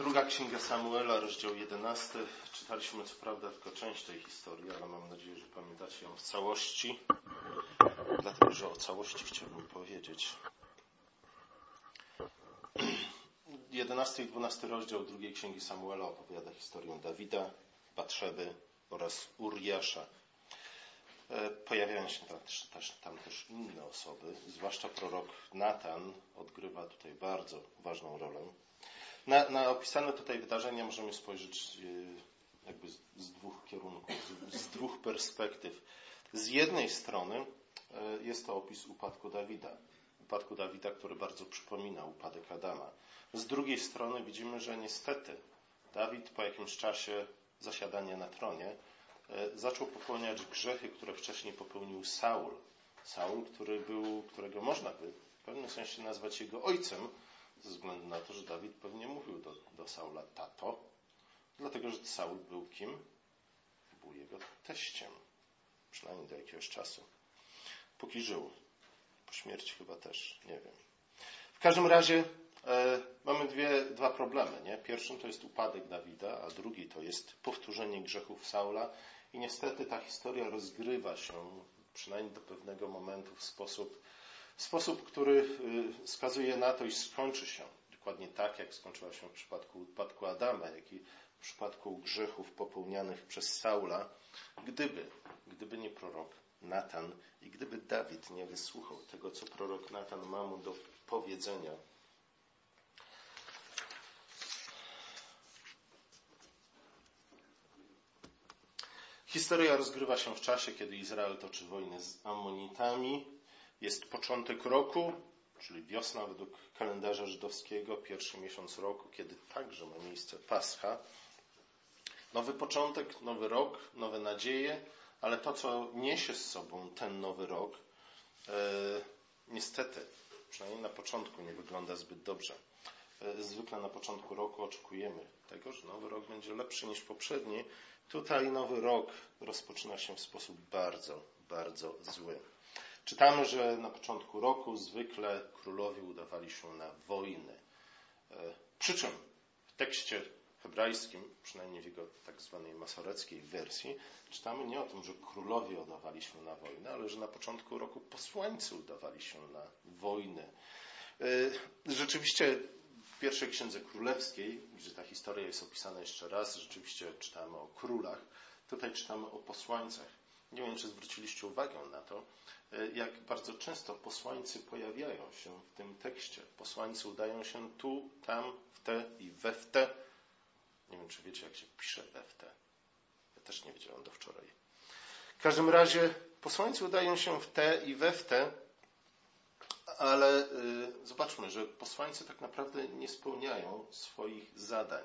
Druga księga Samuela, rozdział 11. Czytaliśmy co prawda tylko część tej historii, ale mam nadzieję, że pamiętacie ją w całości, dlatego że o całości chciałbym powiedzieć. 11 i 12 rozdział drugiej księgi Samuela opowiada historię Dawida, Batrzeby oraz Uriasza. E, pojawiają się tam też, też, tam też inne osoby, zwłaszcza prorok Natan odgrywa tutaj bardzo ważną rolę. Na, na opisane tutaj wydarzenia możemy spojrzeć e, jakby z, z dwóch kierunków, z, z dwóch perspektyw. Z jednej strony e, jest to opis upadku Dawida. Upadku Dawida, który bardzo przypomina upadek Adama. Z drugiej strony widzimy, że niestety Dawid po jakimś czasie zasiadania na tronie e, zaczął popełniać grzechy, które wcześniej popełnił Saul. Saul, który był, którego można by w pewnym sensie nazwać jego ojcem, ze względu na to, że Dawid pewnie mówił do, do Saula tato, dlatego że Saul był kim? Był jego teściem, przynajmniej do jakiegoś czasu. Póki żył. Po śmierci chyba też, nie wiem. W każdym razie e, mamy dwie, dwa problemy. Nie? Pierwszym to jest upadek Dawida, a drugi to jest powtórzenie grzechów Saula. I niestety ta historia rozgrywa się, przynajmniej do pewnego momentu, w sposób sposób, który y, wskazuje na to, iż skończy się dokładnie tak, jak skończyła się w przypadku upadku Adama, jak i w przypadku grzechów popełnianych przez Saula, gdyby, gdyby nie prorok Natan i gdyby Dawid nie wysłuchał tego, co prorok Natan ma mu do powiedzenia. Historia rozgrywa się w czasie, kiedy Izrael toczy wojnę z Amonitami, jest początek roku, czyli wiosna według kalendarza żydowskiego, pierwszy miesiąc roku, kiedy także ma miejsce Pascha. Nowy początek, nowy rok, nowe nadzieje, ale to, co niesie z sobą ten nowy rok, e, niestety, przynajmniej na początku, nie wygląda zbyt dobrze. E, zwykle na początku roku oczekujemy tego, że nowy rok będzie lepszy niż poprzedni. Tutaj nowy rok rozpoczyna się w sposób bardzo, bardzo zły. Czytamy, że na początku roku zwykle królowie udawali się na wojny. E, przy czym w tekście hebrajskim, przynajmniej w jego tak zwanej masoreckiej wersji, czytamy nie o tym, że królowie udawali się na wojnę, ale że na początku roku posłańcy udawali się na wojny. E, rzeczywiście w pierwszej księdze królewskiej, gdzie ta historia jest opisana jeszcze raz, rzeczywiście czytamy o królach. Tutaj czytamy o posłańcach. Nie wiem, czy zwróciliście uwagę na to, e, jak bardzo często posłańcy pojawiają się w tym tekście. Posłańcy udają się tu, tam, w te i we w te. Nie wiem, czy wiecie, jak się pisze we w te. Ja też nie wiedziałem do wczoraj. W każdym razie posłańcy udają się w te i we w te, ale y, zobaczmy, że posłańcy tak naprawdę nie spełniają swoich zadań.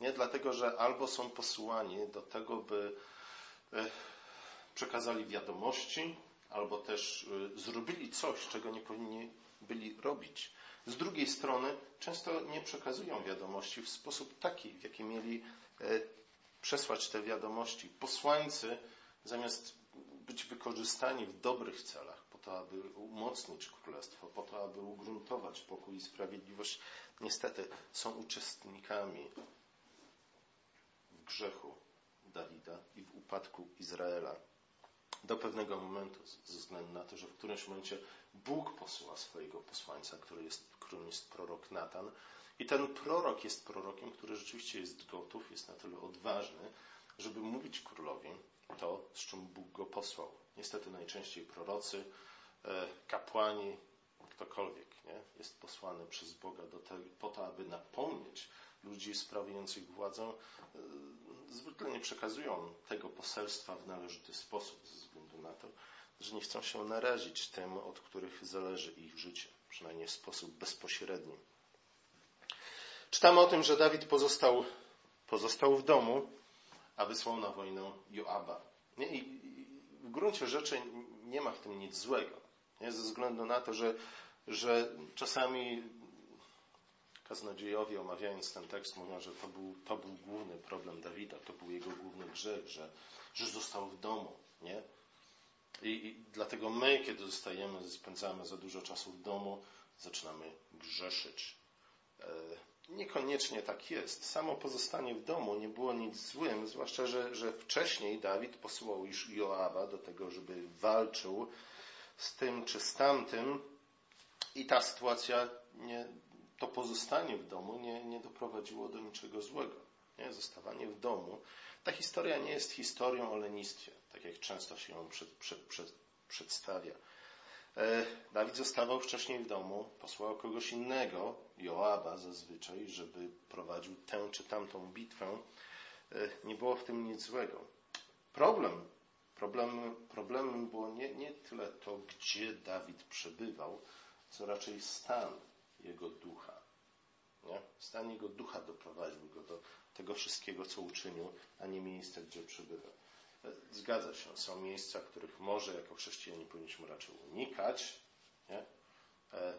Nie dlatego, że albo są posłani do tego, by y, przekazali wiadomości, albo też y, zrobili coś, czego nie powinni byli robić. Z drugiej strony często nie przekazują wiadomości w sposób taki, w jaki mieli e, przesłać te wiadomości. Posłańcy, zamiast być wykorzystani w dobrych celach, po to, aby umocnić królestwo, po to, aby ugruntować pokój i sprawiedliwość, niestety są uczestnikami w grzechu Dawida i w upadku Izraela do pewnego momentu, ze względu na to, że w którymś momencie Bóg posyła swojego posłańca, który jest, którym jest prorok Natan. I ten prorok jest prorokiem, który rzeczywiście jest gotów, jest na tyle odważny, żeby mówić królowi to, z czym Bóg go posłał. Niestety najczęściej prorocy, e, kapłani, ktokolwiek nie, jest posłany przez Boga do te, po to, aby napomnieć ludzi sprawujących władzę, e, zwykle nie przekazują tego poselstwa w należyty sposób, na to, że nie chcą się narazić tym, od których zależy ich życie, przynajmniej w sposób bezpośredni. Czytamy o tym, że Dawid pozostał, pozostał w domu, a wysłał na wojnę Joaba. Nie? I w gruncie rzeczy nie ma w tym nic złego. Nie? Ze względu na to, że, że czasami kaznodziejowie omawiając ten tekst mówią, że to był, to był główny problem Dawida, to był jego główny grzech, że, że został w domu, nie? I, I, dlatego my, kiedy zostajemy, spędzamy za dużo czasu w domu, zaczynamy grzeszyć. Niekoniecznie tak jest. Samo pozostanie w domu nie było nic złym, zwłaszcza, że, że wcześniej Dawid posyłał już Joaba do tego, żeby walczył z tym czy z tamtym i ta sytuacja, nie, to pozostanie w domu nie, nie doprowadziło do niczego złego. Nie? Zostawanie w domu. Ta historia nie jest historią o lenistwie, tak jak często się ją przed, przed, przed, przedstawia. E, Dawid zostawał wcześniej w domu, posłał kogoś innego, Joaba zazwyczaj, żeby prowadził tę czy tamtą bitwę. E, nie było w tym nic złego. Problem, problem problemem było nie, nie tyle to, gdzie Dawid przebywał, co raczej stan jego ducha. Nie? Stan jego ducha doprowadził go do tego wszystkiego, co uczynił, a nie miejsce, gdzie przebywał. Zgadza się, są miejsca, których może jako chrześcijanie powinniśmy raczej unikać, nie? E,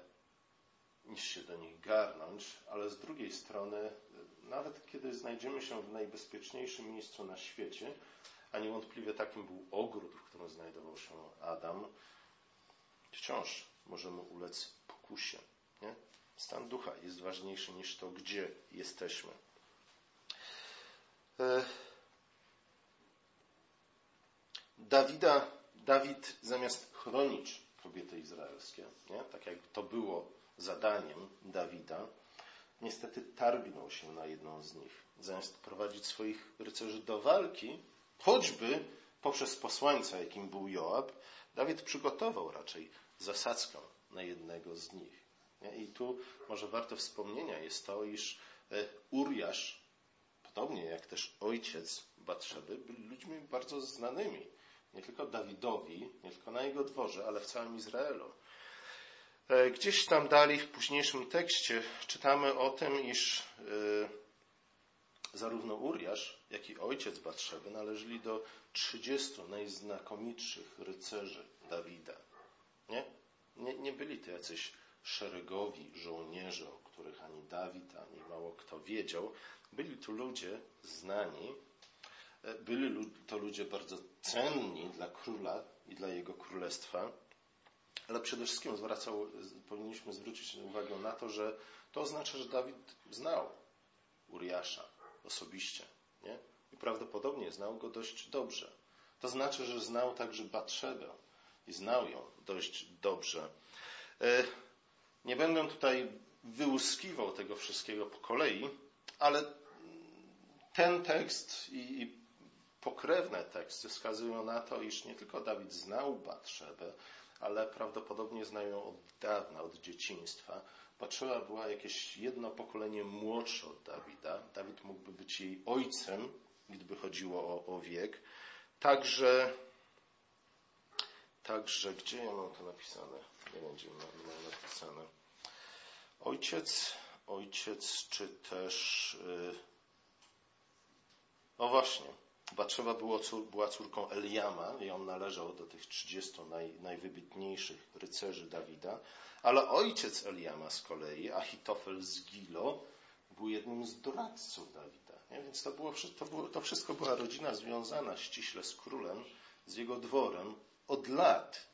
niż się do nich garnąć, ale z drugiej strony, e, nawet kiedy znajdziemy się w najbezpieczniejszym miejscu na świecie, a niewątpliwie takim był ogród, w którym znajdował się Adam, wciąż możemy ulec pokusie. Nie? Stan ducha jest ważniejszy niż to, gdzie jesteśmy. E, Dawida, Dawid zamiast chronić kobiety izraelskie, nie? tak jak to było zadaniem Dawida, niestety targnął się na jedną z nich. Zamiast prowadzić swoich rycerzy do walki, choćby poprzez posłańca, jakim był Joab, Dawid przygotował raczej zasadzkę na jednego z nich. I tu może warto wspomnienia jest to, iż e, Uriasz, podobnie jak też ojciec Batrzeby, byli ludźmi bardzo znanymi nie tylko Dawidowi, nie tylko na jego dworze, ale w całym Izraelu. E, gdzieś tam dalej w późniejszym tekście czytamy o tym, iż e, zarówno Uriasz, jak i ojciec Batrzeby należeli do 30 najznakomitszych rycerzy Dawida. Nie? Nie, nie byli to jacyś szeregowi żołnierze, o których ani Dawid, ani mało kto wiedział. Byli tu ludzie znani, byli to ludzie bardzo cenni dla króla i dla jego królestwa, ale przede wszystkim zwracał, powinniśmy zwrócić uwagę na to, że to oznacza, że Dawid znał Uriasza osobiście nie? i prawdopodobnie znał go dość dobrze. To znaczy, że znał także Batrzebę i znał ją dość dobrze. E, nie będę tutaj wyłuskiwał tego wszystkiego po kolei, ale ten tekst i pokrewne teksty wskazują na to, iż nie tylko Dawid znał Batrzebę, ale prawdopodobnie znał ją od dawna, od dzieciństwa. Batrzeba była jakieś jedno pokolenie młodsze od Dawida. Dawid mógłby być jej ojcem, gdyby chodziło o, o wiek. Także, także, gdzie ja mam to napisane? Nie będzie mam napisane. Ojciec, ojciec, czy też. Yy... O właśnie, Batrzeba było, była córką Eliama i on należał do tych 30 naj, najwybitniejszych rycerzy Dawida, ale ojciec Eliama z kolei, Achitofel z Gilo, był jednym z doradców Dawida. Nie? Więc to, było, to, było, to wszystko była rodzina związana ściśle z królem, z jego dworem od lat.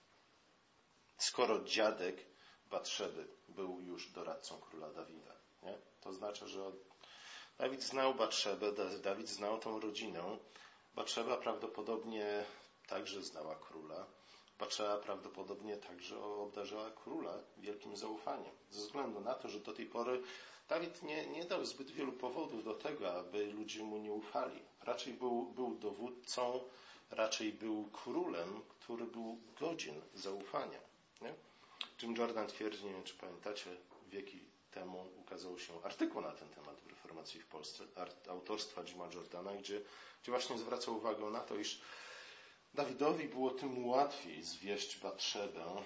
Skoro dziadek Batrzeby był już doradcą króla Dawida. Nie? To znaczy, że od Dawid znał Batrzebę, Dawid znał tą rodzinę. Batrzeba prawdopodobnie także znała króla. Batrzeba prawdopodobnie także obdarzyła króla wielkim zaufaniem. Ze względu na to, że do tej pory Dawid nie, nie dał zbyt wielu powodów do tego, aby ludzie mu nie ufali. Raczej był, był dowódcą, raczej był królem, który był godzien zaufania. Nie? Jim Jordan twierdzi, nie wiem czy pamiętacie, wieki temu ukazał się artykuł na ten temat w Reformacji w Polsce, autorstwa Jima Jordana, gdzie, gdzie właśnie zwraca uwagę na to, iż Dawidowi było tym łatwiej zwieść Batrzebę,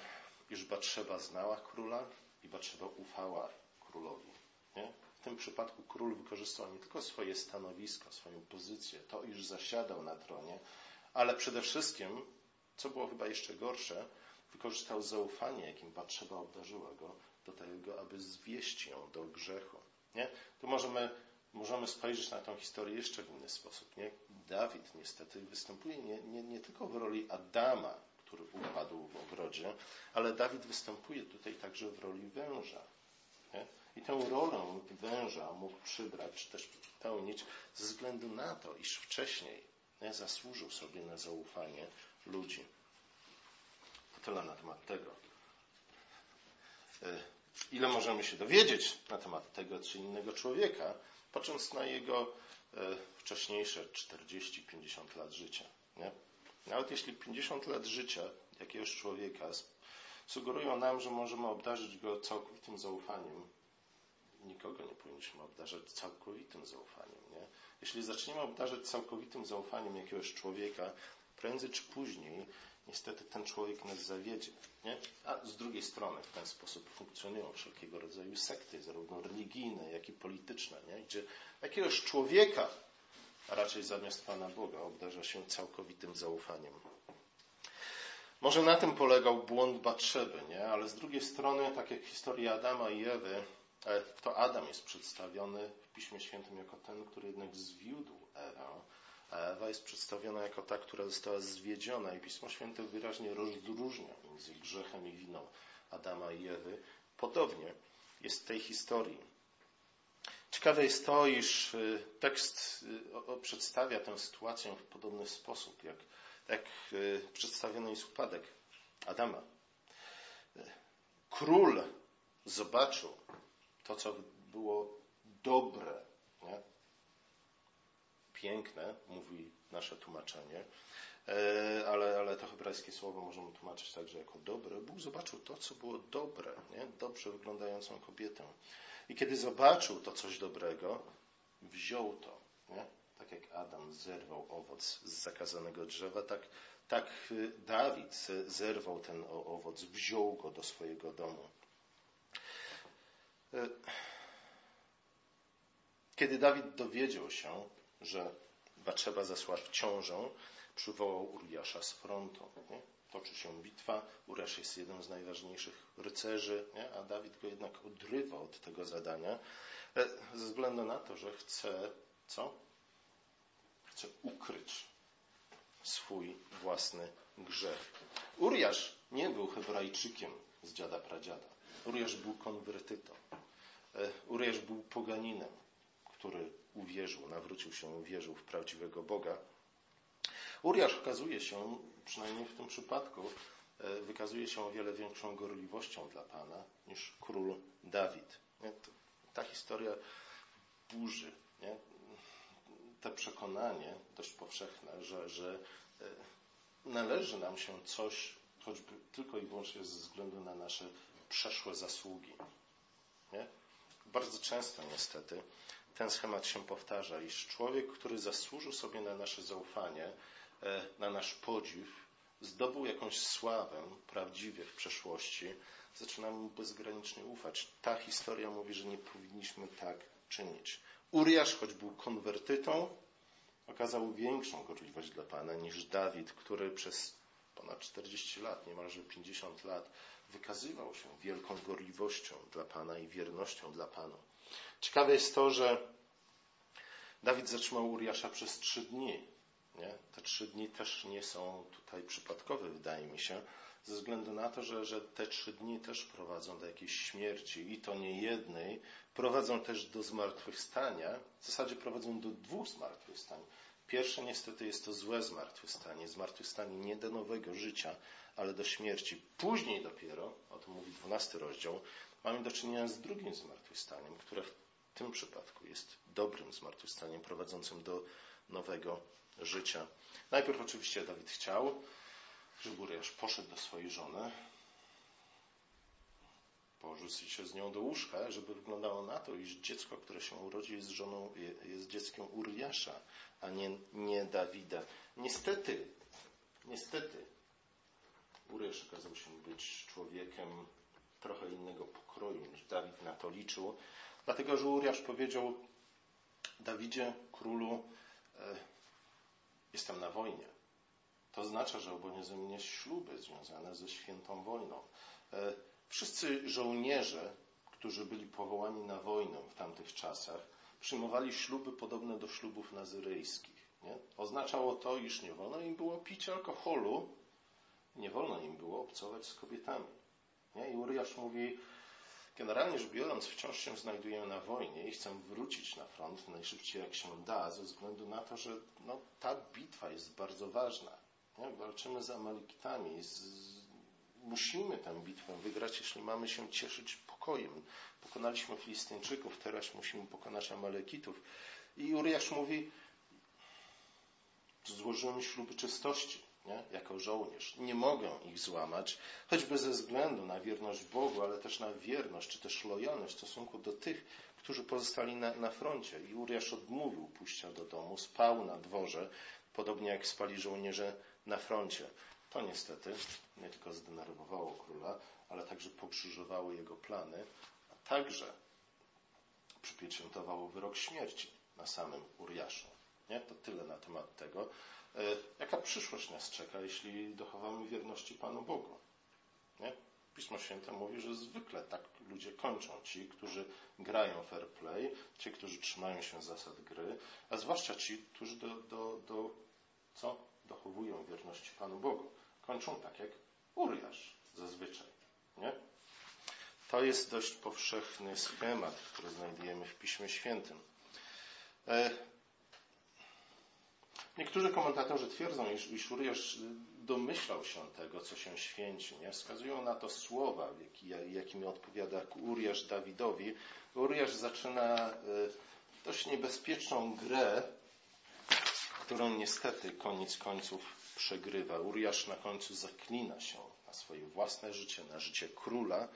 iż Batrzeba znała króla i Batrzeba ufała królowi. Nie? W tym przypadku król wykorzystał nie tylko swoje stanowisko, swoją pozycję, to iż zasiadał na tronie, ale przede wszystkim, co było chyba jeszcze gorsze, wykorzystał zaufanie, jakim Batrzeba obdarzyła go, do tego, aby zwieść ją do grzechu. Nie? Tu możemy, możemy spojrzeć na tę historię jeszcze w inny sposób. Nie? Dawid niestety występuje nie, nie, nie tylko w roli Adama, który upadł w ogrodzie, ale Dawid występuje tutaj także w roli węża. Nie? I tę rolę węża mógł przybrać, czy też pełnić ze względu na to, iż wcześniej nie, zasłużył sobie na zaufanie ludzi. Tyle na temat tego. Ile możemy się dowiedzieć na temat tego czy innego człowieka, patrząc na jego e, wcześniejsze 40-50 lat życia. Nie? Nawet jeśli 50 lat życia jakiegoś człowieka sugerują nam, że możemy obdarzyć go całkowitym zaufaniem, nikogo nie powinniśmy obdarzać całkowitym zaufaniem. Nie? Jeśli zaczniemy obdarzać całkowitym zaufaniem jakiegoś człowieka, prędzej czy później niestety ten człowiek nas zawiedzie. Nie? A z drugiej strony w ten sposób funkcjonują wszelkiego rodzaju sekty, zarówno religijne, jak i polityczne, nie? gdzie jakiegoś człowieka, a raczej zamiast Pana Boga, obdarza się całkowitym zaufaniem. Może na tym polegał błąd Batrzeby, nie? ale z drugiej strony, tak jak historia Adama i Ewy, e, to Adam jest przedstawiony w Piśmie Świętym jako ten, który jednak zwiódł Ewę, Ewa jest przedstawiona jako ta, która została zwiedziona i Pismo Święte wyraźnie rozróżnia między grzechem i winą Adama i Ewy. Podobnie jest w tej historii. Ciekawe jest to, iż y, tekst y, przedstawia tę sytuację w podobny sposób, jak, jak y, przedstawiony jest upadek Adama. Król zobaczył to, co było dobre, nie? Piękne, mówi nasze tłumaczenie, e, ale, ale to hebrajskie słowo możemy tłumaczyć także jako dobre. Bóg zobaczył to, co było dobre, nie? dobrze wyglądającą kobietę. I kiedy zobaczył to coś dobrego, wziął to. Nie? Tak jak Adam zerwał owoc z zakazanego drzewa, tak, tak y, Dawid zerwał ten owoc, wziął go do swojego domu. E, kiedy Dawid dowiedział się, że Batrzeba zasła w ciążę, przywołał Uriasza z frontu. Nie? Toczy się bitwa, Uriasz jest jednym z najważniejszych rycerzy, nie? a Dawid go jednak odrywa od tego zadania, e, ze względu na to, że chce, co? Chce ukryć swój własny grzech. Uriasz nie był Hebrajczykiem z dziada pradziada. Uriasz był konwertytą. E, Uriasz był poganinem, który uwierzył, nawrócił się, uwierzył w prawdziwego Boga. Uriasz okazuje się, przynajmniej w tym przypadku, e, wykazuje się o wiele większą gorliwością dla Pana niż król Dawid. Ta historia burzy nie? te przekonanie dość powszechne, że, że e, należy nam się coś, choćby tylko i wyłącznie ze względu na nasze przeszłe zasługi. Nie? Bardzo często niestety ten schemat się powtarza, iż człowiek, który zasłużył sobie na nasze zaufanie, e, na nasz podziw, zdobył jakąś sławę prawdziwie w przeszłości, zaczynamy mu bezgranicznie ufać. Ta historia mówi, że nie powinniśmy tak czynić. Uriasz, choć był konwertytą, okazał większą gorliwość dla Pana niż Dawid, który przez ponad 40 lat, niemalże 50 lat, wykazywał się wielką gorliwością dla Pana i wiernością dla Pana. Ciekawe jest to, że Dawid zatrzymał Uriasza przez trzy dni. Nie? Te trzy dni też nie są tutaj przypadkowe, wydaje mi się, ze względu na to, że, że te trzy dni też prowadzą do jakiejś śmierci i to nie jednej, prowadzą też do zmartwychwstania, w zasadzie prowadzą do dwóch zmartwychwstań. Pierwsze niestety jest to złe zmartwychwstanie, zmartwychwstanie nie do nowego życia, ale do śmierci. Później dopiero, o tym mówi dwunasty rozdział, mamy do czynienia z drugim zmartwychwstaniem, które w tym przypadku jest dobrym zmartwychwstaniem prowadzącym do nowego życia. Najpierw oczywiście Dawid chciał, żeby Uriasz poszedł do swojej żony, porzucił się z nią do łóżka, żeby wyglądało na to, iż dziecko, które się urodzi, jest żoną, jest dzieckiem Uriasza, a nie, nie Dawida. Niestety, niestety, Uriasz okazał się być człowiekiem trochę innego pokroju niż Dawid na to liczył, dlatego że Uriasz powiedział Dawidzie, królu, e, jestem na wojnie. To oznacza, że obowiązują mnie śluby związane ze świętą wojną. E, wszyscy żołnierze, którzy byli powołani na wojnę w tamtych czasach, przyjmowali śluby podobne do ślubów nazyryjskich. Nie? Oznaczało to, iż nie wolno im było pić alkoholu, nie wolno im było obcować z kobietami. Nie? I Uriasz mówi, generalnie rzecz biorąc, wciąż się znajdujemy na wojnie i chcę wrócić na front najszybciej jak się da, ze względu na to, że no, ta bitwa jest bardzo ważna. Nie? Walczymy z Amalekitami. Z, musimy tę bitwę wygrać, jeśli mamy się cieszyć pokojem. Pokonaliśmy Filistyńczyków, teraz musimy pokonać Amalekitów. I Uriasz mówi, złożyłem śluby czystości nie? jako żołnierz. Nie mogę ich złamać, choćby ze względu na wierność Bogu, ale też na wierność, czy też lojalność w stosunku do tych, którzy pozostali na, na froncie. I Uriasz odmówił pójścia do domu, spał na dworze, podobnie jak spali żołnierze na froncie. To niestety nie tylko zdenerwowało króla, ale także pokrzyżowało jego plany, a także przypieczętowało wyrok śmierci na samym Uriaszu. Nie? To tyle na temat tego. E, jaka przyszłość nas czeka, jeśli dochowamy wierności Panu Bogu? Nie? Pismo Święte mówi, że zwykle tak ludzie kończą. Ci, którzy grają fair play, ci, którzy trzymają się zasad gry, a zwłaszcza ci, którzy do, do, do co? Dochowują wierności Panu Bogu. Kończą tak jak Uriasz zazwyczaj. Nie? To jest dość powszechny schemat, który znajdujemy w Piśmie Świętym. E, Niektórzy komentatorzy twierdzą, iż, iż Uriasz domyślał się tego, co się święci. Nie? Wskazują na to słowa, jaki, jakimi odpowiada Uriasz Dawidowi. Uriasz zaczyna e, dość niebezpieczną grę, którą niestety koniec końców przegrywa. Uriasz na końcu zaklina się na swoje własne życie, na życie króla,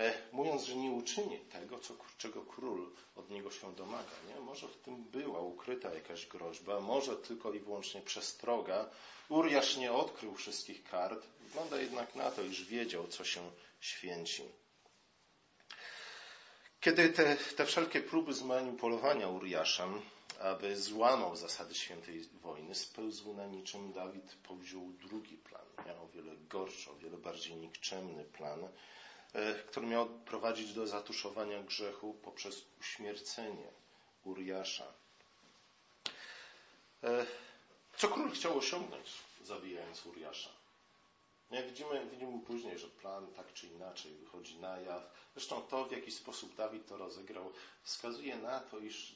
E, mówiąc, że nie uczyni tego, czego król od niego się domaga. Nie? Może w tym była ukryta jakaś groźba, może tylko i wyłącznie przestroga. Uriasz nie odkrył wszystkich kart, wygląda jednak na to, iż wiedział, co się święci. Kiedy te, te wszelkie próby zmanipulowania Uriaszem, aby złamał zasady świętej wojny, spełzły na niczym, Dawid powziął drugi plan. Miał o wiele gorszy, o wiele bardziej nikczemny plan, E, który miał prowadzić do zatuszowania grzechu poprzez uśmiercenie Uriasza. E, co król chciał osiągnąć, zabijając Uriasza? Jak widzimy, widzimy później, że plan tak czy inaczej wychodzi na jaw. Zresztą to, w jaki sposób Dawid to rozegrał, wskazuje na to, iż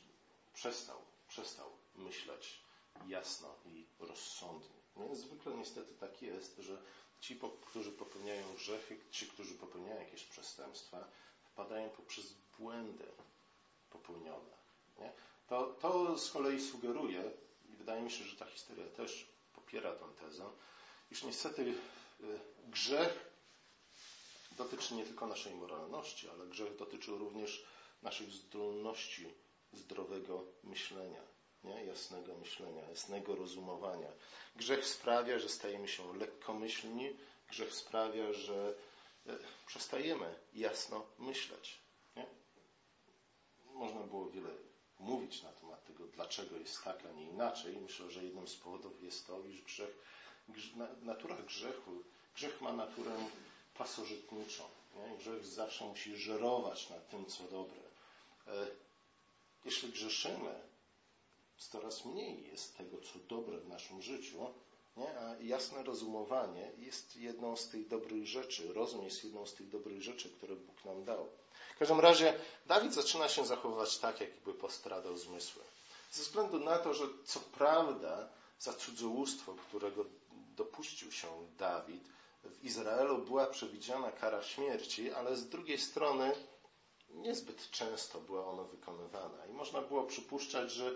przestał, przestał myśleć jasno i rozsądnie. Zwykle niestety tak jest, że ci, którzy popełniają grzechy, ci, którzy popełniają jakieś przestępstwa, wpadają poprzez błędy popełnione. Nie? To, to z kolei sugeruje, i wydaje mi się, że ta historia też popiera tę tezę, iż niestety y, grzech dotyczy nie tylko naszej moralności, ale grzech dotyczy również naszych zdolności zdrowego myślenia nie? jasnego myślenia, jasnego rozumowania. Grzech sprawia, że stajemy się lekkomyślni, grzech sprawia, że e, przestajemy jasno myśleć. Nie? Można było wiele mówić na temat tego, dlaczego jest tak, a nie inaczej. Myślę, że jednym z powodów jest to, iż grzech, natura grzechu, grzech ma naturę pasożytniczą. Nie? Grzech zawsze musi żerować na tym, co dobre. Jeśli grzeszymy, coraz mniej jest tego, co dobre w naszym życiu, nie? a jasne rozumowanie jest jedną z tych dobrych rzeczy, rozum jest jedną z tych dobrych rzeczy, które Bóg nam dał. W każdym razie Dawid zaczyna się zachowywać tak, jakby postradał zmysły. Ze względu na to, że co prawda za cudzołóstwo, którego dopuścił się Dawid, w Izraelu była przewidziana kara śmierci, ale z drugiej strony niezbyt często była ona wykonywana. I można było przypuszczać, że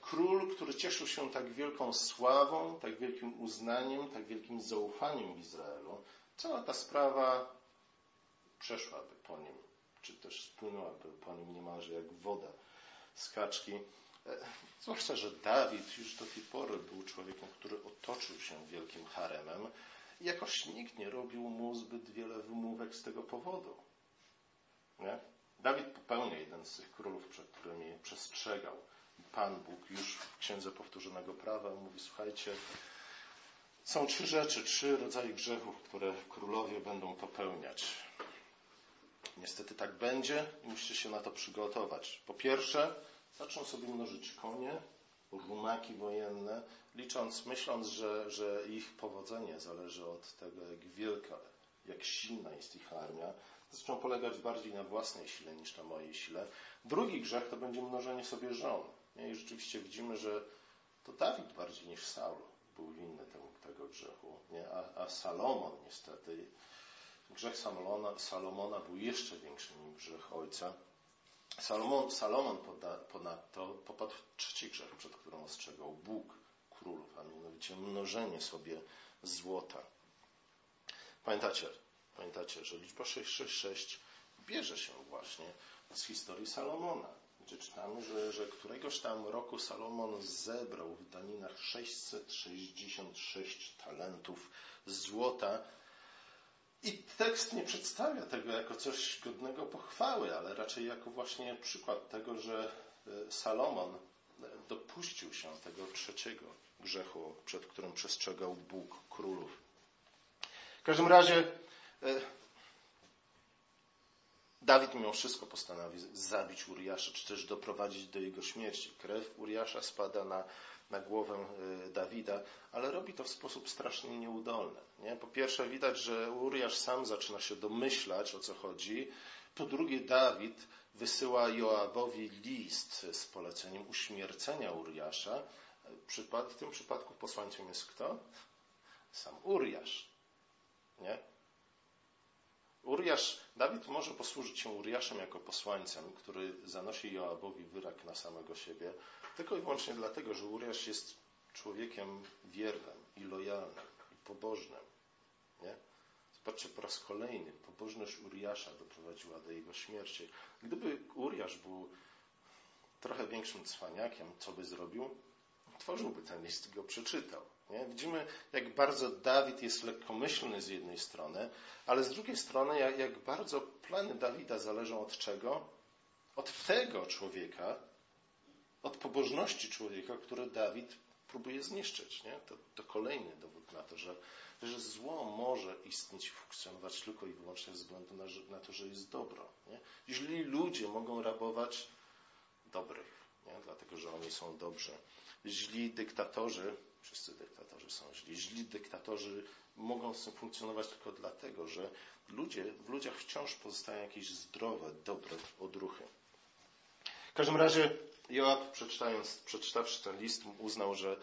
król, który cieszył się tak wielką sławą, tak wielkim uznaniem, tak wielkim zaufaniem w Izraelu, cała ta sprawa przeszłaby po nim, czy też spłynęłaby po nim niemalże jak woda z kaczki. E, zwłaszcza, że Dawid już do tej pory był człowiekiem, który otoczył się wielkim haremem jakoś nikt nie robił mu zbyt wiele wymówek z tego powodu. Nie? Dawid popełnia jeden z tych królów, przed którymi przestrzegał. Pan Bóg już w Księdze Powtórzonego Prawa mówi, słuchajcie, są trzy rzeczy, trzy rodzaje grzechów, które królowie będą popełniać. Niestety tak będzie i musicie się na to przygotować. Po pierwsze, zaczną sobie mnożyć konie, rumaki wojenne, licząc, myśląc, że, że ich powodzenie zależy od tego, jak wielka, jak silna jest ich armia. Zaczną polegać bardziej na własnej sile niż na mojej sile. Drugi grzech to będzie mnożenie sobie żon. I rzeczywiście widzimy, że to Dawid bardziej niż Saul był winny tego, tego grzechu, nie? A, a Salomon niestety, grzech Salomona, Salomona był jeszcze większy niż grzech ojca. Salomon, Salomon ponadto popadł w trzeci grzech, przed którym ostrzegał Bóg królów, a mianowicie mnożenie sobie złota. Pamiętacie, pamiętacie, że liczba 666 bierze się właśnie z historii Salomona, gdzie czytamy, że, że któregoś tam roku Salomon zebrał w daninach 666 talentów złota. I tekst nie przedstawia tego jako coś godnego pochwały, ale raczej jako właśnie przykład tego, że e, Salomon e, dopuścił się tego trzeciego grzechu, przed którym przestrzegał Bóg królów. W każdym razie Dawid mimo wszystko postanowi zabić Uriasza, czy też doprowadzić do jego śmierci. Krew Uriasza spada na, na głowę e, Dawida, ale robi to w sposób strasznie nieudolny. Nie? Po pierwsze widać, że Uriasz sam zaczyna się domyślać, o co chodzi. Po drugie Dawid wysyła Joabowi list z poleceniem uśmiercenia Uriasza. W tym przypadku posłańcem jest kto? Sam Uriasz. Nie? Uriasz, Dawid może posłużyć się Uriaszem jako posłańcem, który zanosi Joabowi wyrak na samego siebie, tylko i wyłącznie dlatego, że Uriasz jest człowiekiem wiernym i lojalnym i pobożnym. Nie? Zobaczcie, po raz kolejny pobożność Uriasza doprowadziła do jego śmierci. Gdyby Uriasz był trochę większym cwaniakiem, co by zrobił? Tworzyłby ten list i go przeczytał. Nie? Widzimy, jak bardzo Dawid jest lekkomyślny z jednej strony, ale z drugiej strony, jak, jak bardzo plany Dawida zależą od czego? Od tego człowieka, od pobożności człowieka, który Dawid próbuje zniszczyć. Nie? To, to kolejny dowód na to, że, że zło może istnieć i funkcjonować tylko i wyłącznie ze względu na, na to, że jest dobro. Nie? Źli ludzie mogą rabować dobrych, nie? dlatego że oni są dobrzy. Źli dyktatorzy Wszyscy dyktatorzy są źli. Źli dyktatorzy mogą funkcjonować tylko dlatego, że ludzie, w ludziach wciąż pozostają jakieś zdrowe, dobre odruchy. W każdym razie Joab, przeczytając, przeczytawszy ten list, uznał, że,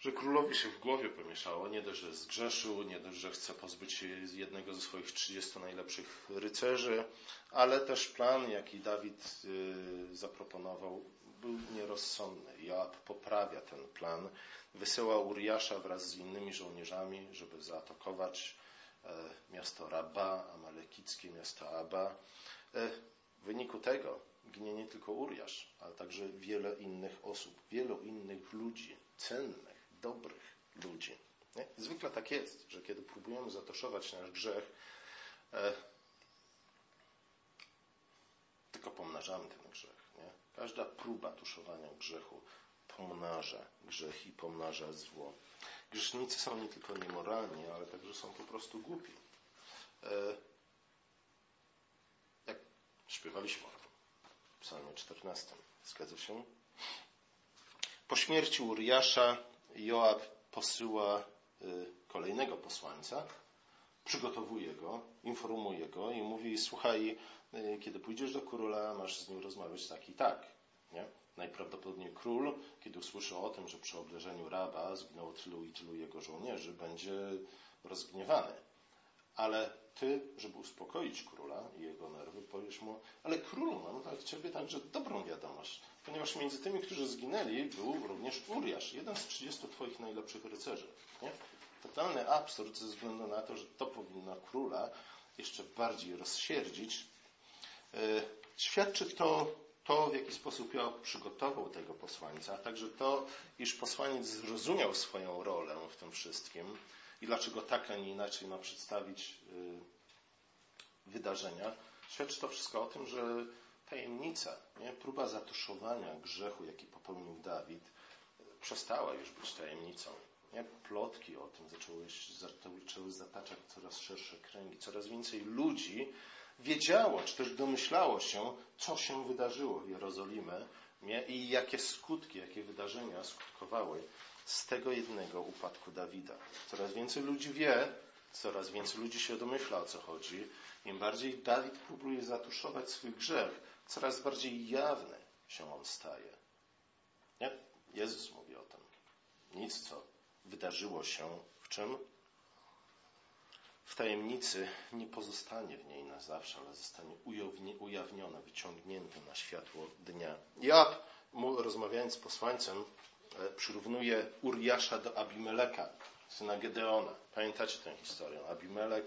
że królowi się w głowie pomieszało. Nie dość, że zgrzeszył, nie dość, że chce pozbyć się jednego ze swoich 30 najlepszych rycerzy, ale też plan, jaki Dawid y, zaproponował, był nierozsądny. Joab poprawia ten plan wysyła Uriasza wraz z innymi żołnierzami, żeby zaatakować e, miasto Rabba, amalekickie miasto Abba. E, w wyniku tego ginie nie tylko Uriasz, ale także wiele innych osób, wielu innych ludzi, cennych, dobrych ludzi. Nie? Zwykle tak jest, że kiedy próbujemy zatoszować nasz grzech, e, tylko pomnażamy ten grzech. Każda próba tuszowania grzechu pomnaża grzech i pomnaża zło. Grzesznicy są nie tylko niemoralni, ale także są po prostu głupi. E, jak śpiewaliśmy w psalmie 14. Zgadza się? Po śmierci Uriasza Joab posyła e, kolejnego posłańca, przygotowuje go, informuje go i mówi, słuchaj, e, kiedy pójdziesz do króla, masz z nim rozmawiać tak i tak. Nie? Najprawdopodobniej król, kiedy usłyszy o tym, że przy obleżeniu Raba zginęło tylu i tylu jego żołnierzy, będzie rozgniewany. Ale ty, żeby uspokoić króla i jego nerwy, powiesz mu, ale królu, mam dla ciebie także dobrą wiadomość, ponieważ między tymi, którzy zginęli, był również Uriasz, jeden z 30 twoich najlepszych rycerzy. Nie? Totalny absurd ze względu na to, że to powinno króla jeszcze bardziej rozsierdzić. E, świadczy to to, w jaki sposób Joab przygotował tego posłańca, a także to, iż posłaniec zrozumiał swoją rolę w tym wszystkim i dlaczego tak, a nie inaczej ma przedstawić y, wydarzenia, świadczy to wszystko o tym, że tajemnica, nie? próba zatuszowania grzechu, jaki popełnił Dawid, przestała już być tajemnicą. Nie? Plotki o tym zaczęły, zaczęły zataczać coraz szersze kręgi. Coraz więcej ludzi wiedziało, czy też domyślało się, co się wydarzyło w Jerozolimie i jakie skutki, jakie wydarzenia skutkowały z tego jednego upadku Dawida. Coraz więcej ludzi wie, coraz więcej ludzi się domyśla, o co chodzi Im bardziej Dawid próbuje zatuszować swój grzech, coraz bardziej jawny się on staje. Nie? Jezus mówi o tym. Nic, co wydarzyło się w czym? W tajemnicy nie pozostanie w niej na zawsze, ale zostanie ujawnione, wyciągnięte na światło dnia. Ja, rozmawiając z posłańcem, e, przyrównuje Uriasza do Abimeleka, syna Gedeona. Pamiętacie tę historię? Abimelek,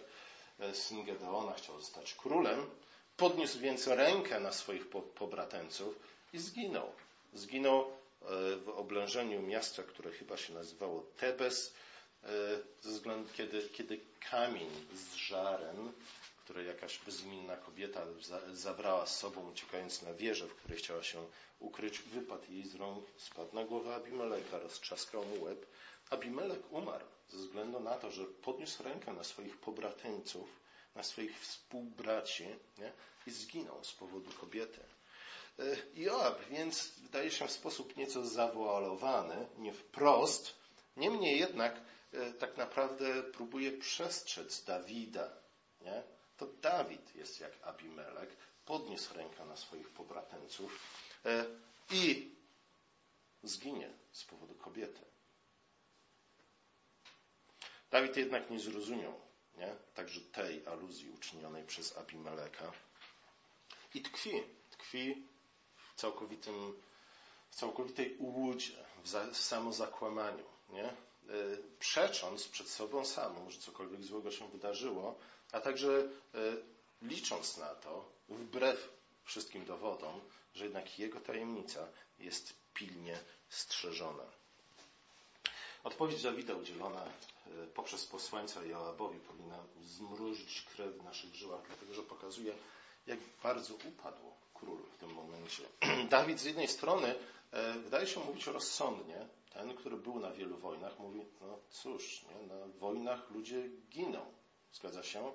e, syn Gedeona, chciał zostać królem, podniósł więc rękę na swoich pobrateńców i zginął. Zginął w oblężeniu miasta, które chyba się nazywało Tebes, e, ze względu, kiedy, kiedy kamień z żarem, który jakaś bezimienna kobieta zabrała z sobą, uciekając na wieżę, w której chciała się ukryć, wypadł jej z rąk, spadł na głowę Abimeleka, roztrzaskał mu łeb. Abimelek umarł ze względu na to, że podniósł rękę na swoich pobrateńców, na swoich współbraci nie? i zginął z powodu kobiety. E, Joab więc wydaje się w sposób nieco zawoalowany, nie wprost, niemniej jednak e, tak naprawdę próbuje przestrzec Dawida. Nie? To Dawid jest jak Abimelek, podniósł rękę na swoich pobrateńców e, i zginie z powodu kobiety. Dawid jednak nie zrozumiał nie? także tej aluzji uczynionej przez Abimeleka i tkwi, tkwi w, całkowitym, w całkowitej ułudzie, w, za, w samozakłamaniu. Nie? E, przecząc przed sobą samą, że cokolwiek złego się wydarzyło, a także e, licząc na to, wbrew wszystkim dowodom, że jednak jego tajemnica jest pilnie strzeżona. Odpowiedź Dawida udzielona e, poprzez posłańca Joabowi powinna zmrużyć krew w naszych żyłach, dlatego że pokazuje, jak bardzo upadł król w tym momencie. Dawid z jednej strony e, wydaje się mówić rozsądnie. Ten, który był na wielu wojnach, mówi, no cóż, nie, na wojnach ludzie giną. Zgadza się?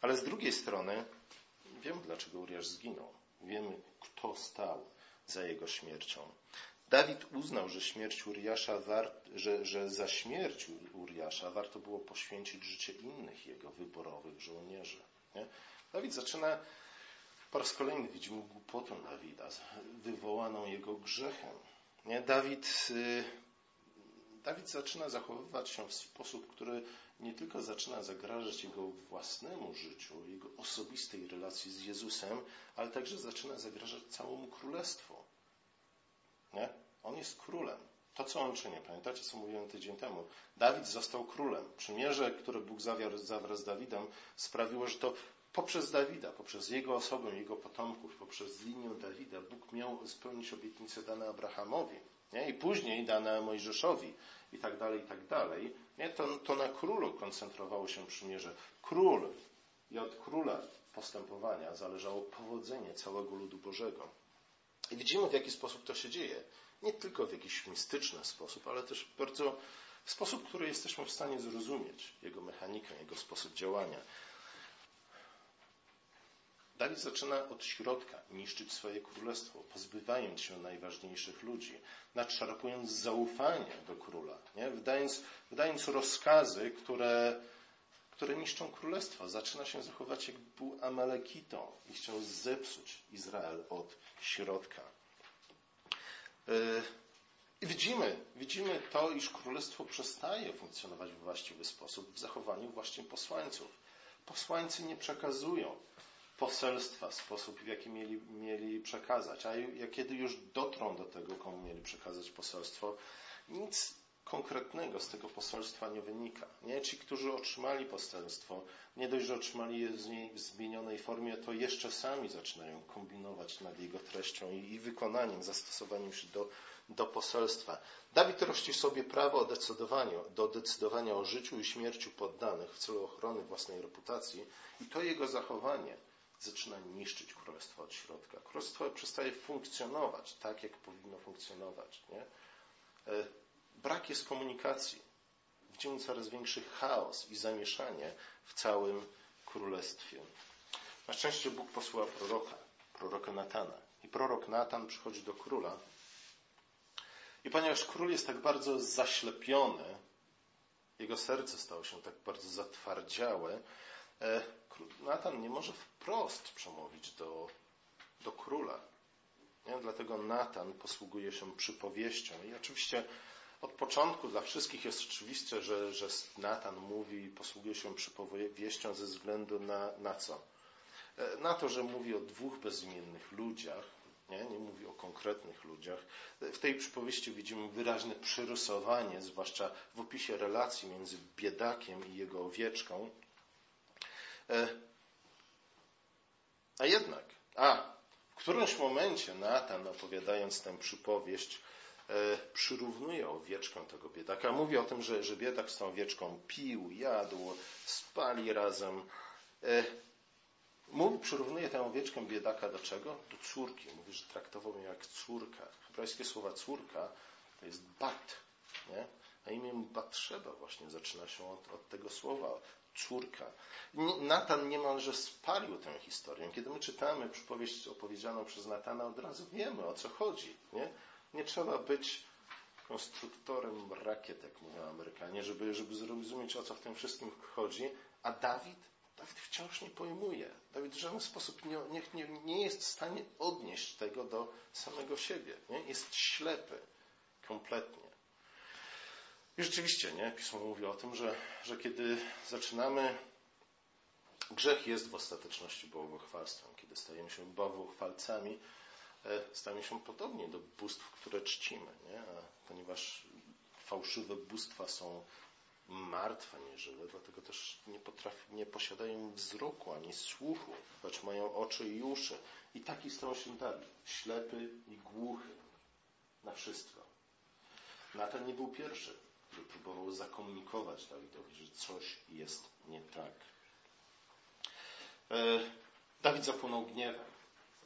Ale z drugiej strony wiemy, dlaczego Uriasz zginął. Wiemy, kto stał za jego śmiercią. Dawid uznał, że śmierć Uriasza, że, że za śmierć Uriasza warto było poświęcić życie innych jego wyborowych żołnierzy. Nie? Dawid zaczyna po raz kolejny widzimy głupotę Dawida, wywołaną jego grzechem. Nie? Dawid, y, Dawid zaczyna zachowywać się w sposób, który nie tylko zaczyna zagrażać jego własnemu życiu, jego osobistej relacji z Jezusem, ale także zaczyna zagrażać całemu królestwu. Nie? On jest królem. To, co on czyni, pamiętacie, co mówiłem tydzień temu? Dawid został królem. Przymierze, które Bóg zawarł, zawarł z Dawidem, sprawiło, że to poprzez Dawida, poprzez jego osobę, jego potomków, poprzez linię Dawida, Bóg miał spełnić obietnice dane Abrahamowi. Nie? I później dane Mojżeszowi i tak dalej, i tak dalej. Nie? To, to na królu koncentrowało się przymierze. Król i od króla postępowania zależało powodzenie całego ludu Bożego. I widzimy, w jaki sposób to się dzieje. Nie tylko w jakiś mistyczny sposób, ale też bardzo w sposób, który jesteśmy w stanie zrozumieć jego mechanikę, jego sposób działania. Dawid zaczyna od środka niszczyć swoje królestwo, pozbywając się najważniejszych ludzi, nadszarpując zaufanie do króla, nie? Wydając, wydając rozkazy, które, które niszczą królestwo. Zaczyna się zachować jak był Amalekitą i chciał zepsuć Izrael od środka. Yy, I widzimy, widzimy to, iż królestwo przestaje funkcjonować w właściwy sposób w zachowaniu właśnie posłańców. Posłańcy nie przekazują poselstwa, sposób, w jaki mieli, mieli przekazać. A kiedy już dotrą do tego, komu mieli przekazać poselstwo, nic konkretnego z tego poselstwa nie wynika. Nie? Ci, którzy otrzymali poselstwo, nie dość, że otrzymali je w zmienionej formie, to jeszcze sami zaczynają kombinować nad jego treścią i, i wykonaniem, zastosowaniem się do, do poselstwa. Dawid rości sobie prawo decydowania, do decydowania o życiu i śmierci poddanych w celu ochrony własnej reputacji i to jego zachowanie zaczyna niszczyć królestwo od środka. Królestwo przestaje funkcjonować tak, jak powinno funkcjonować. Nie? E, brak jest komunikacji. Widzimy coraz większy chaos i zamieszanie w całym królestwie. Na szczęście Bóg posłał proroka, proroka Natana. I prorok Natan przychodzi do króla. I ponieważ król jest tak bardzo zaślepiony, jego serce stało się tak bardzo zatwardziałe, Natan nie może wprost przemówić do, do króla. Nie? Dlatego Natan posługuje się przypowieścią. I oczywiście od początku dla wszystkich jest oczywiste, że, że Natan mówi i posługuje się przypowieścią ze względu na, na co? E, na to, że mówi o dwóch bezimiennych ludziach, nie? nie mówi o konkretnych ludziach. W tej przypowieści widzimy wyraźne przyrysowanie, zwłaszcza w opisie relacji między biedakiem i jego owieczką. E, a jednak, a w którymś momencie Natan, opowiadając tę przypowieść, e, przyrównuje owieczkę tego biedaka. Mówi o tym, że, że biedak z tą owieczką pił, jadł, spali razem. E, mówi, przyrównuje tę owieczkę biedaka do czego? Do córki. Mówi, że traktował ją jak córka. Hebrajskie słowa córka to jest bat. Nie? A imię Batrzeba właśnie zaczyna się od, od tego słowa córka. Natan niemalże spalił tę historię. Kiedy my czytamy przypowieść opowiedzianą przez Natana, od razu wiemy o co chodzi. Nie, nie trzeba być konstruktorem rakiet, jak mówią Amerykanie, żeby, żeby zrozumieć o co w tym wszystkim chodzi. A Dawid? Dawid wciąż nie pojmuje. Dawid w żaden sposób nie, nie, nie jest w stanie odnieść tego do samego siebie. Nie? Jest ślepy kompletnie. I rzeczywiście, nie? Pismo mówi o tym, że, że kiedy zaczynamy, grzech jest w ostateczności bałwochwalstwem. Kiedy stajemy się bałwochwalcami, e, stajemy się podobni do bóstw, które czcimy, nie? A ponieważ fałszywe bóstwa są martwe, nieżywe, dlatego też nie, potrafi, nie posiadają wzroku ani słuchu, choć mają oczy i uszy. I taki stał się Dawid, ślepy i głuchy na wszystko. Natan nie był pierwszy próbował zakomunikować Dawidowi, że coś jest nie tak. E, Dawid zapłonął gniewem.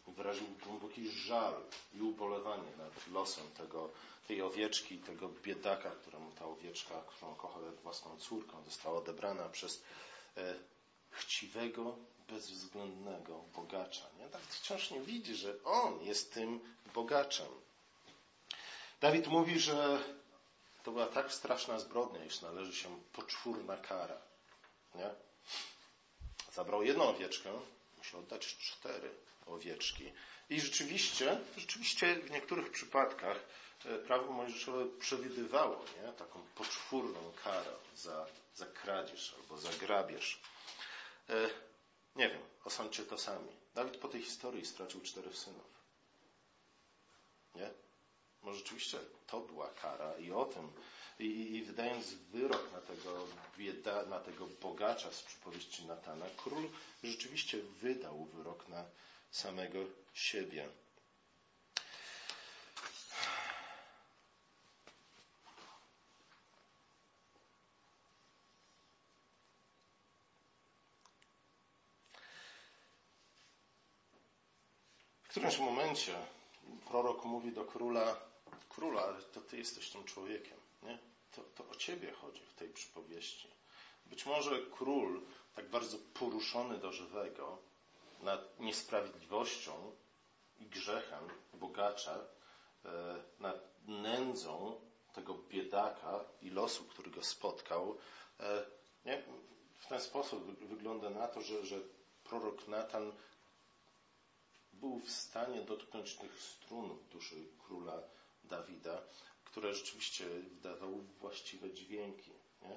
Wyraził głęboki żal i ubolewanie nad losem tego, tej owieczki, tego biedaka, któremu ta owieczka, którą kochał jak własną córką, została odebrana przez e, chciwego, bezwzględnego bogacza. Nie? Dawid wciąż nie widzi, że on jest tym bogaczem. Dawid mówi, że to była tak straszna zbrodnia, iż należy się poczwórna kara. Nie? Zabrał jedną owieczkę, musiał oddać cztery owieczki. I rzeczywiście, rzeczywiście w niektórych przypadkach e, prawo mojżeszowe przewidywało nie? taką poczwórną karę za, za kradzież albo za grabież. E, nie wiem, osądźcie to sami. Dawid po tej historii stracił czterech synów. Nie? Może rzeczywiście to była kara i o tym, i, i wydając wyrok na tego, bieda, na tego bogacza z przypowieści Natana, król rzeczywiście wydał wyrok na samego siebie. W którymś momencie prorok mówi do króla, króla, ale to ty jesteś tym człowiekiem. Nie? To, to o ciebie chodzi w tej przypowieści. Być może król, tak bardzo poruszony do żywego nad niesprawiedliwością i grzechem bogacza, e, nad nędzą tego biedaka i losu, który go spotkał, e, nie? w ten sposób wygląda na to, że, że prorok Natan był w stanie dotknąć tych strun duszy króla Dawida, które rzeczywiście wydawały właściwe dźwięki. Nie?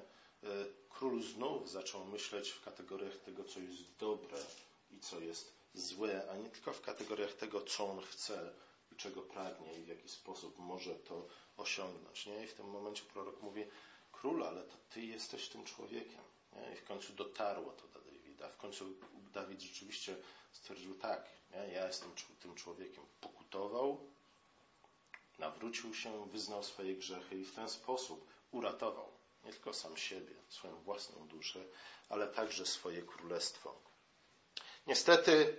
E, król znów zaczął myśleć w kategoriach tego, co jest dobre i co jest złe, a nie tylko w kategoriach tego, co on chce i czego pragnie i w jaki sposób może to osiągnąć. Nie? I w tym momencie prorok mówi, król, ale to ty jesteś tym człowiekiem. Nie? I w końcu dotarło to do Dawida. W końcu Dawid rzeczywiście stwierdził, tak, nie? ja jestem tym człowiekiem. Pokutował, nawrócił się, wyznał swoje grzechy i w ten sposób uratował nie tylko sam siebie, swoją własną duszę, ale także swoje królestwo. Niestety,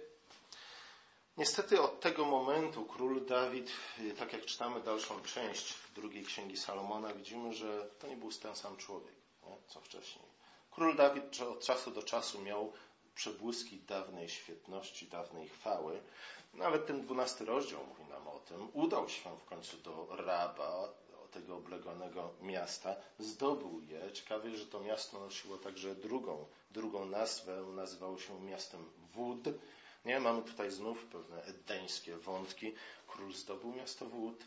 niestety od tego momentu król Dawid, tak jak czytamy dalszą część drugiej księgi Salomona, widzimy, że to nie był ten sam człowiek, nie? co wcześniej. Król Dawid od czasu do czasu miał przebłyski dawnej świetności, dawnej chwały. Nawet ten dwunasty rozdział mówi nam o tym. Udał się w końcu do Raba, tego obleganego miasta. Zdobył je. Ciekawe, że to miasto nosiło także drugą, drugą nazwę. Nazywało się miastem Wód. Nie, mamy tutaj znów pewne edeńskie wątki. Król zdobył miasto Wód.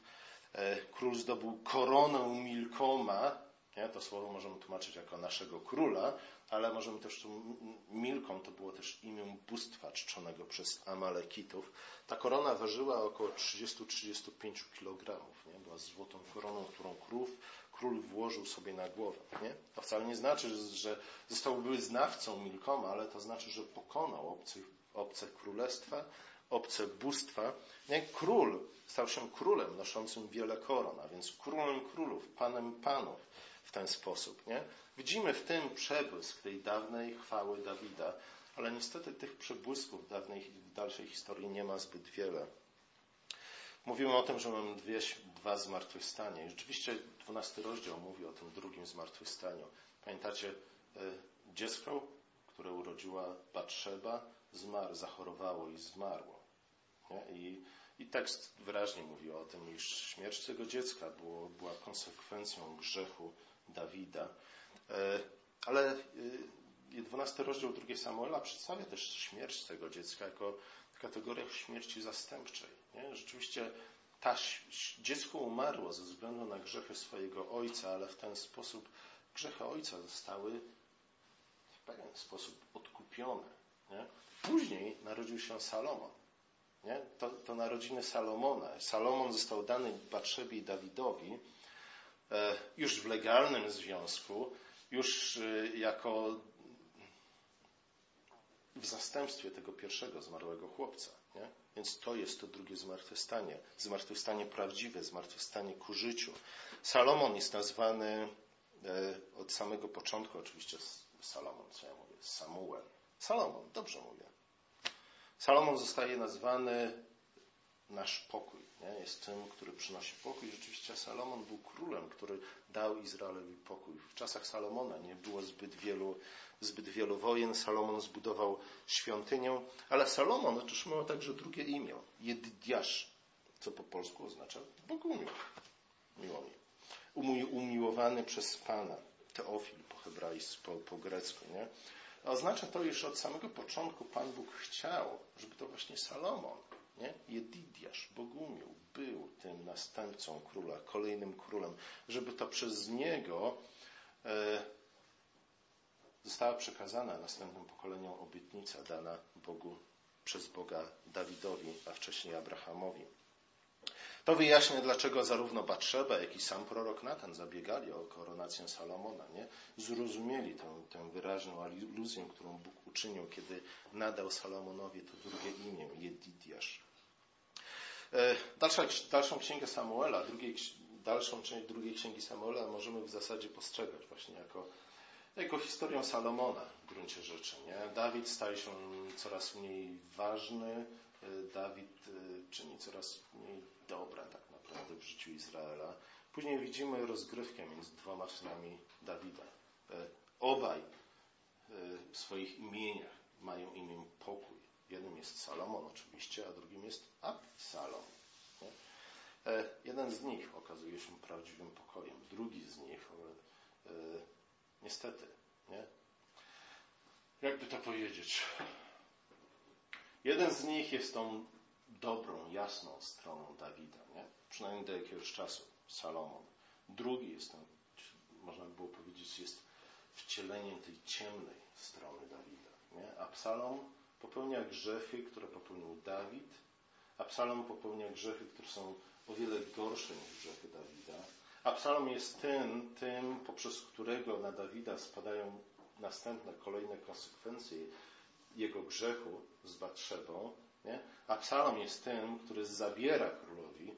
E, król zdobył koronę Milkoma. Nie, to słowo możemy tłumaczyć jako naszego króla, ale możemy też tu, Milkom to było też imię bóstwa czczonego przez Amalekitów. Ta korona ważyła około 30-35 kg. Nie? Była złotą koroną, którą król, król włożył sobie na głowę. Nie? To wcale nie znaczy, że został wyznawcą Milkoma, ale to znaczy, że pokonał obcych, obce królestwa, obce bóstwa. Nie? Król stał się królem noszącym wiele koron, a więc królem królów, panem panów w ten sposób. Nie? Widzimy w tym przebłysk tej dawnej chwały Dawida, ale niestety tych przebłysków w, dawnej, w dalszej historii nie ma zbyt wiele. Mówimy o tym, że mamy dwie, dwa zmartwychwstania. I rzeczywiście dwunasty rozdział mówi o tym drugim zmartwychwstaniu. Pamiętacie, e, dziecko, które urodziła Batrzeba, zmarł, zachorowało i zmarło. Nie? I, I tekst wyraźnie mówi o tym, iż śmierć tego dziecka było, była konsekwencją grzechu Dawida. E, ale 12 e, rozdział 2 Samuela przedstawia też śmierć tego dziecka jako kategorię śmierci zastępczej. Nie? Rzeczywiście ta, dziecko umarło ze względu na grzechy swojego ojca, ale w ten sposób grzechy ojca zostały w pewien sposób odkupione. Nie? Później narodził się Salomon. Nie? To, to narodziny Salomona. Salomon został dany Batrzebie i Dawidowi już w legalnym związku, już y, jako w zastępstwie tego pierwszego zmarłego chłopca. Nie? Więc to jest to drugie zmartwychwstanie. Zmartwychwstanie prawdziwe, zmartwychwstanie ku życiu. Salomon jest nazwany e, od samego początku, oczywiście Salomon, co ja mówię, Samuel. Salomon, dobrze mówię. Salomon zostaje nazwany nasz pokój. Nie? Jest tym, który przynosi pokój. Rzeczywiście Salomon był królem, który dał Izraelowi pokój. W czasach Salomona nie było zbyt wielu, zbyt wielu wojen. Salomon zbudował świątynię, ale Salomon otrzymał także drugie imię. Jeddiasz, co po polsku oznacza Bogumił. Miło mi. Umiłowany przez Pana. Teofil po hebrajsku, po, po grecku. Nie? Oznacza to, iż od samego początku Pan Bóg chciał, żeby to właśnie Salomon nie? Jedidiasz, Bogumił, był tym następcą króla, kolejnym królem, żeby to przez niego e, została przekazana następnym pokoleniom obietnica dana Bogu przez Boga Dawidowi, a wcześniej Abrahamowi. To wyjaśnia, dlaczego zarówno Batrzeba, jak i sam prorok Natan zabiegali o koronację Salomona. Nie? Zrozumieli tę, tę wyraźną aluzję, którą Bóg uczynił, kiedy nadał Salomonowi to drugie imię, Jedidiasz. E, dalsza, dalszą księgę Samuela, drugiej, dalszą część drugiej księgi Samuela możemy w zasadzie postrzegać właśnie jako, jako historię Salomona w gruncie rzeczy. Nie? Dawid staje się coraz mniej ważny, e, Dawid e, czyni coraz mniej dobra tak naprawdę w życiu Izraela. Później widzimy rozgrywkę między dwoma synami Dawida. Obaj w swoich imieniach mają imię pokój. Jednym jest Salomon oczywiście, a drugim jest Absalom. E, jeden z nich okazuje się prawdziwym pokojem, drugi z nich e, niestety, nie? Jakby to powiedzieć? Jeden z nich jest tą dobrą, jasną stroną Dawida, nie? przynajmniej do jakiegoś czasu, Salomon. Drugi jest ten, można by było powiedzieć, jest wcieleniem tej ciemnej strony Dawida. Nie? Absalom popełnia grzechy, które popełnił Dawid. Absalom popełnia grzechy, które są o wiele gorsze niż grzechy Dawida. Absalom jest tym, tym, poprzez którego na Dawida spadają następne, kolejne konsekwencje jego grzechu z Batrzebą. Nie? Jest tym, który zabiera królowi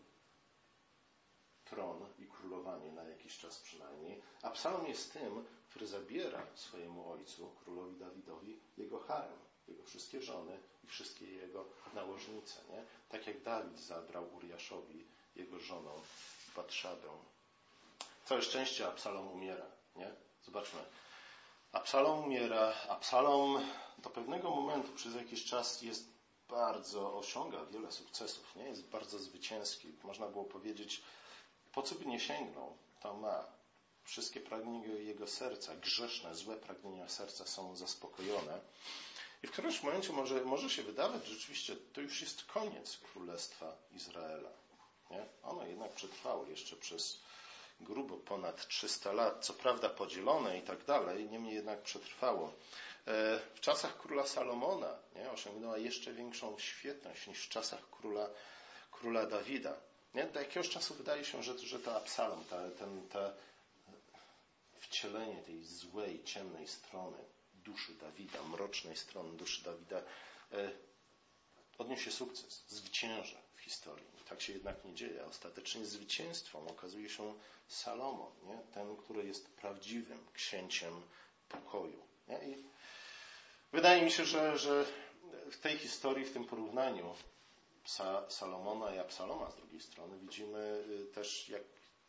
tron i królowanie na jakiś czas przynajmniej. Absalom jest tym, który zabiera swojemu ojcu, królowi Dawidowi, jego harem jego wszystkie żony i wszystkie jego nałożnice. Nie? Tak jak Dawid zabrał Uriaszowi jego żoną Batrzabę. Całe szczęście Absalom umiera. Nie? Zobaczmy. Absalom umiera. Absalom do pewnego momentu przez jakiś czas jest bardzo, osiąga wiele sukcesów. Nie? Jest bardzo zwycięski. Można było powiedzieć, po co by nie sięgnął, to ma. Wszystkie pragnienia jego serca, grzeszne, złe pragnienia serca są zaspokojone. I w którymś momencie może, może się wydawać, że rzeczywiście to już jest koniec Królestwa Izraela. Nie? Ono jednak przetrwało jeszcze przez grubo ponad 300 lat, co prawda podzielone i tak dalej, niemniej jednak przetrwało. E, w czasach króla Salomona nie, osiągnęła jeszcze większą świetność niż w czasach króla, króla Dawida. Nie? Do jakiegoś czasu wydaje się, że, że to Absalom, ta, ten, ta wcielenie tej złej, ciemnej strony duszy Dawida, mrocznej strony duszy Dawida, e, odniesie sukces, zwycięży w historii. Tak się jednak nie dzieje. Ostatecznie zwycięstwem okazuje się Salomon, nie? ten, który jest prawdziwym księciem pokoju. Nie? I wydaje mi się, że, że w tej historii, w tym porównaniu Salomona i Absaloma z drugiej strony widzimy y, też, jak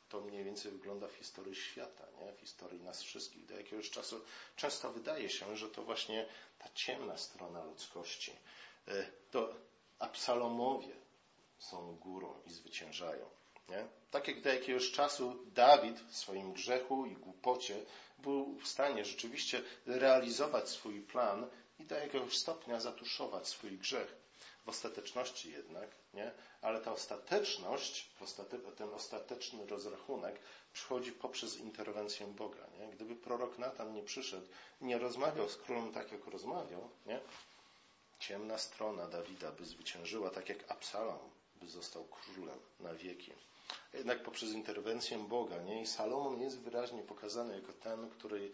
to mniej więcej wygląda w historii świata, nie? w historii nas wszystkich. Do jakiegoś czasu często wydaje się, że to właśnie ta ciemna strona ludzkości, y, to Absalomowie są górą i zwyciężają. Nie? Tak jak do jakiegoś czasu Dawid w swoim grzechu i głupocie był w stanie rzeczywiście realizować swój plan i do jakiegoś stopnia zatuszować swój grzech. W ostateczności jednak, nie? ale ta ostateczność, ten ostateczny rozrachunek przychodzi poprzez interwencję Boga. Nie? Gdyby prorok Natan nie przyszedł, nie rozmawiał z królem tak, jak rozmawiał, nie? ciemna strona Dawida by zwyciężyła, tak jak Absalom by został królem na wieki. Jednak poprzez interwencję Boga, nie? I Salomon jest wyraźnie pokazany jako ten, który,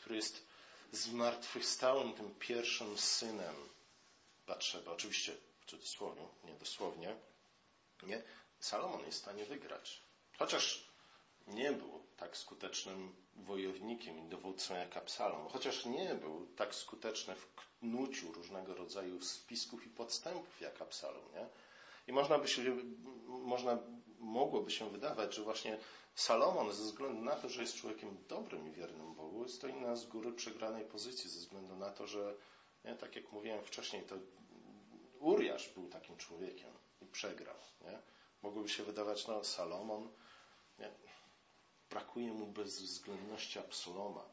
który jest zmartwychwstałym tym pierwszym synem Batrzeba. Oczywiście w cudzysłowie, nie dosłownie. Nie? Salomon jest w stanie wygrać. Chociaż nie był tak skutecznym wojownikiem i dowódcą jak Absalom, chociaż nie był tak skuteczny w knuciu różnego rodzaju spisków i podstępów jak Absalom, nie? I można by się, można, mogłoby się wydawać, że właśnie Salomon ze względu na to, że jest człowiekiem dobrym i wiernym Bogu, stoi na z góry przegranej pozycji ze względu na to, że, nie, tak jak mówiłem wcześniej, to Uriasz był takim człowiekiem i przegrał. Nie? Mogłoby się wydawać, no Salomon, nie? brakuje mu bezwzględności Absaloma,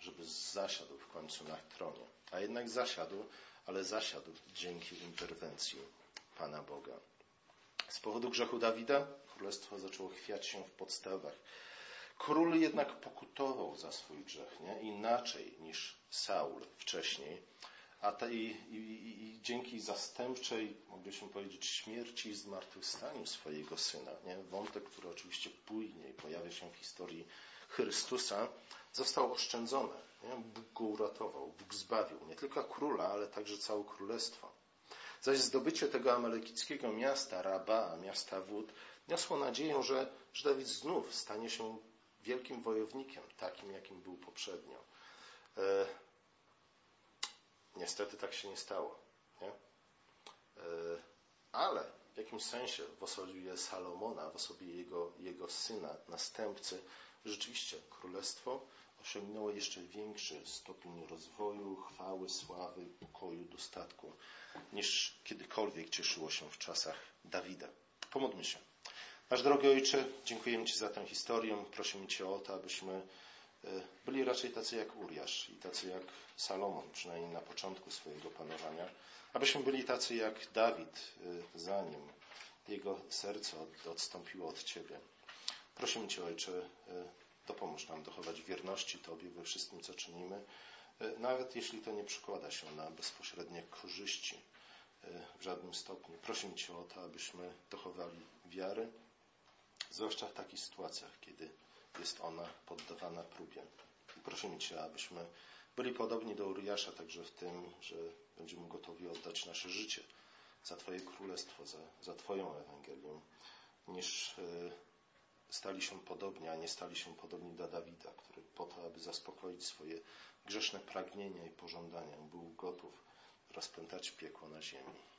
żeby zasiadł w końcu na tronie. A jednak zasiadł, ale zasiadł dzięki interwencji Pana Boga. Z powodu grzechu Dawida królestwo zaczęło chwiać się w podstawach. Król jednak pokutował za swój grzech, nie? inaczej niż Saul wcześniej. A tej, i, i, i dzięki zastępczej, moglibyśmy powiedzieć, śmierci i zmartwychwstaniu swojego syna, nie? wątek, który oczywiście później pojawia się w historii Chrystusa, został oszczędzony. Nie? Bóg go uratował, Bóg zbawił nie tylko króla, ale także całe królestwo. Zaś zdobycie tego amalekickiego miasta, Raba, miasta wód, niosło nadzieję, że, że Dawid znów stanie się wielkim wojownikiem, takim jakim był poprzednio. Niestety tak się nie stało. Nie? E, ale w jakimś sensie w osobie Salomona, w osobie jego, jego syna, następcy, rzeczywiście królestwo osiągnęło jeszcze większy stopień rozwoju, chwały, sławy, pokoju, dostatku, niż kiedykolwiek cieszyło się w czasach Dawida. Pomódlmy się. Nasz drogi Ojcze, dziękujemy Ci za tę historię. Prosimy Cię o to, abyśmy byli raczej tacy jak Uriasz i tacy jak Salomon, przynajmniej na początku swojego panowania. Abyśmy byli tacy jak Dawid, e, zanim jego serce odstąpiło od Ciebie. Prosimy Cię, Ojcze, e, dopomóż nam dochować wierności Tobie we wszystkim, co czynimy, nawet jeśli to nie przekłada się na bezpośrednie korzyści w żadnym stopniu. Prosimy Cię o to, abyśmy dochowali wiary, zwłaszcza w takich sytuacjach, kiedy jest ona poddawana próbie. I prosimy Cię, abyśmy byli podobni do Uriasza także w tym, że będziemy gotowi oddać nasze życie za Twoje królestwo, za, za Twoją Ewangelię, niż e, stali się podobni, a nie stali się podobni do Dawida, który po to, aby zaspokoić swoje grzeszne pragnienia i pożądania, był gotów rozpętać piekło na ziemi.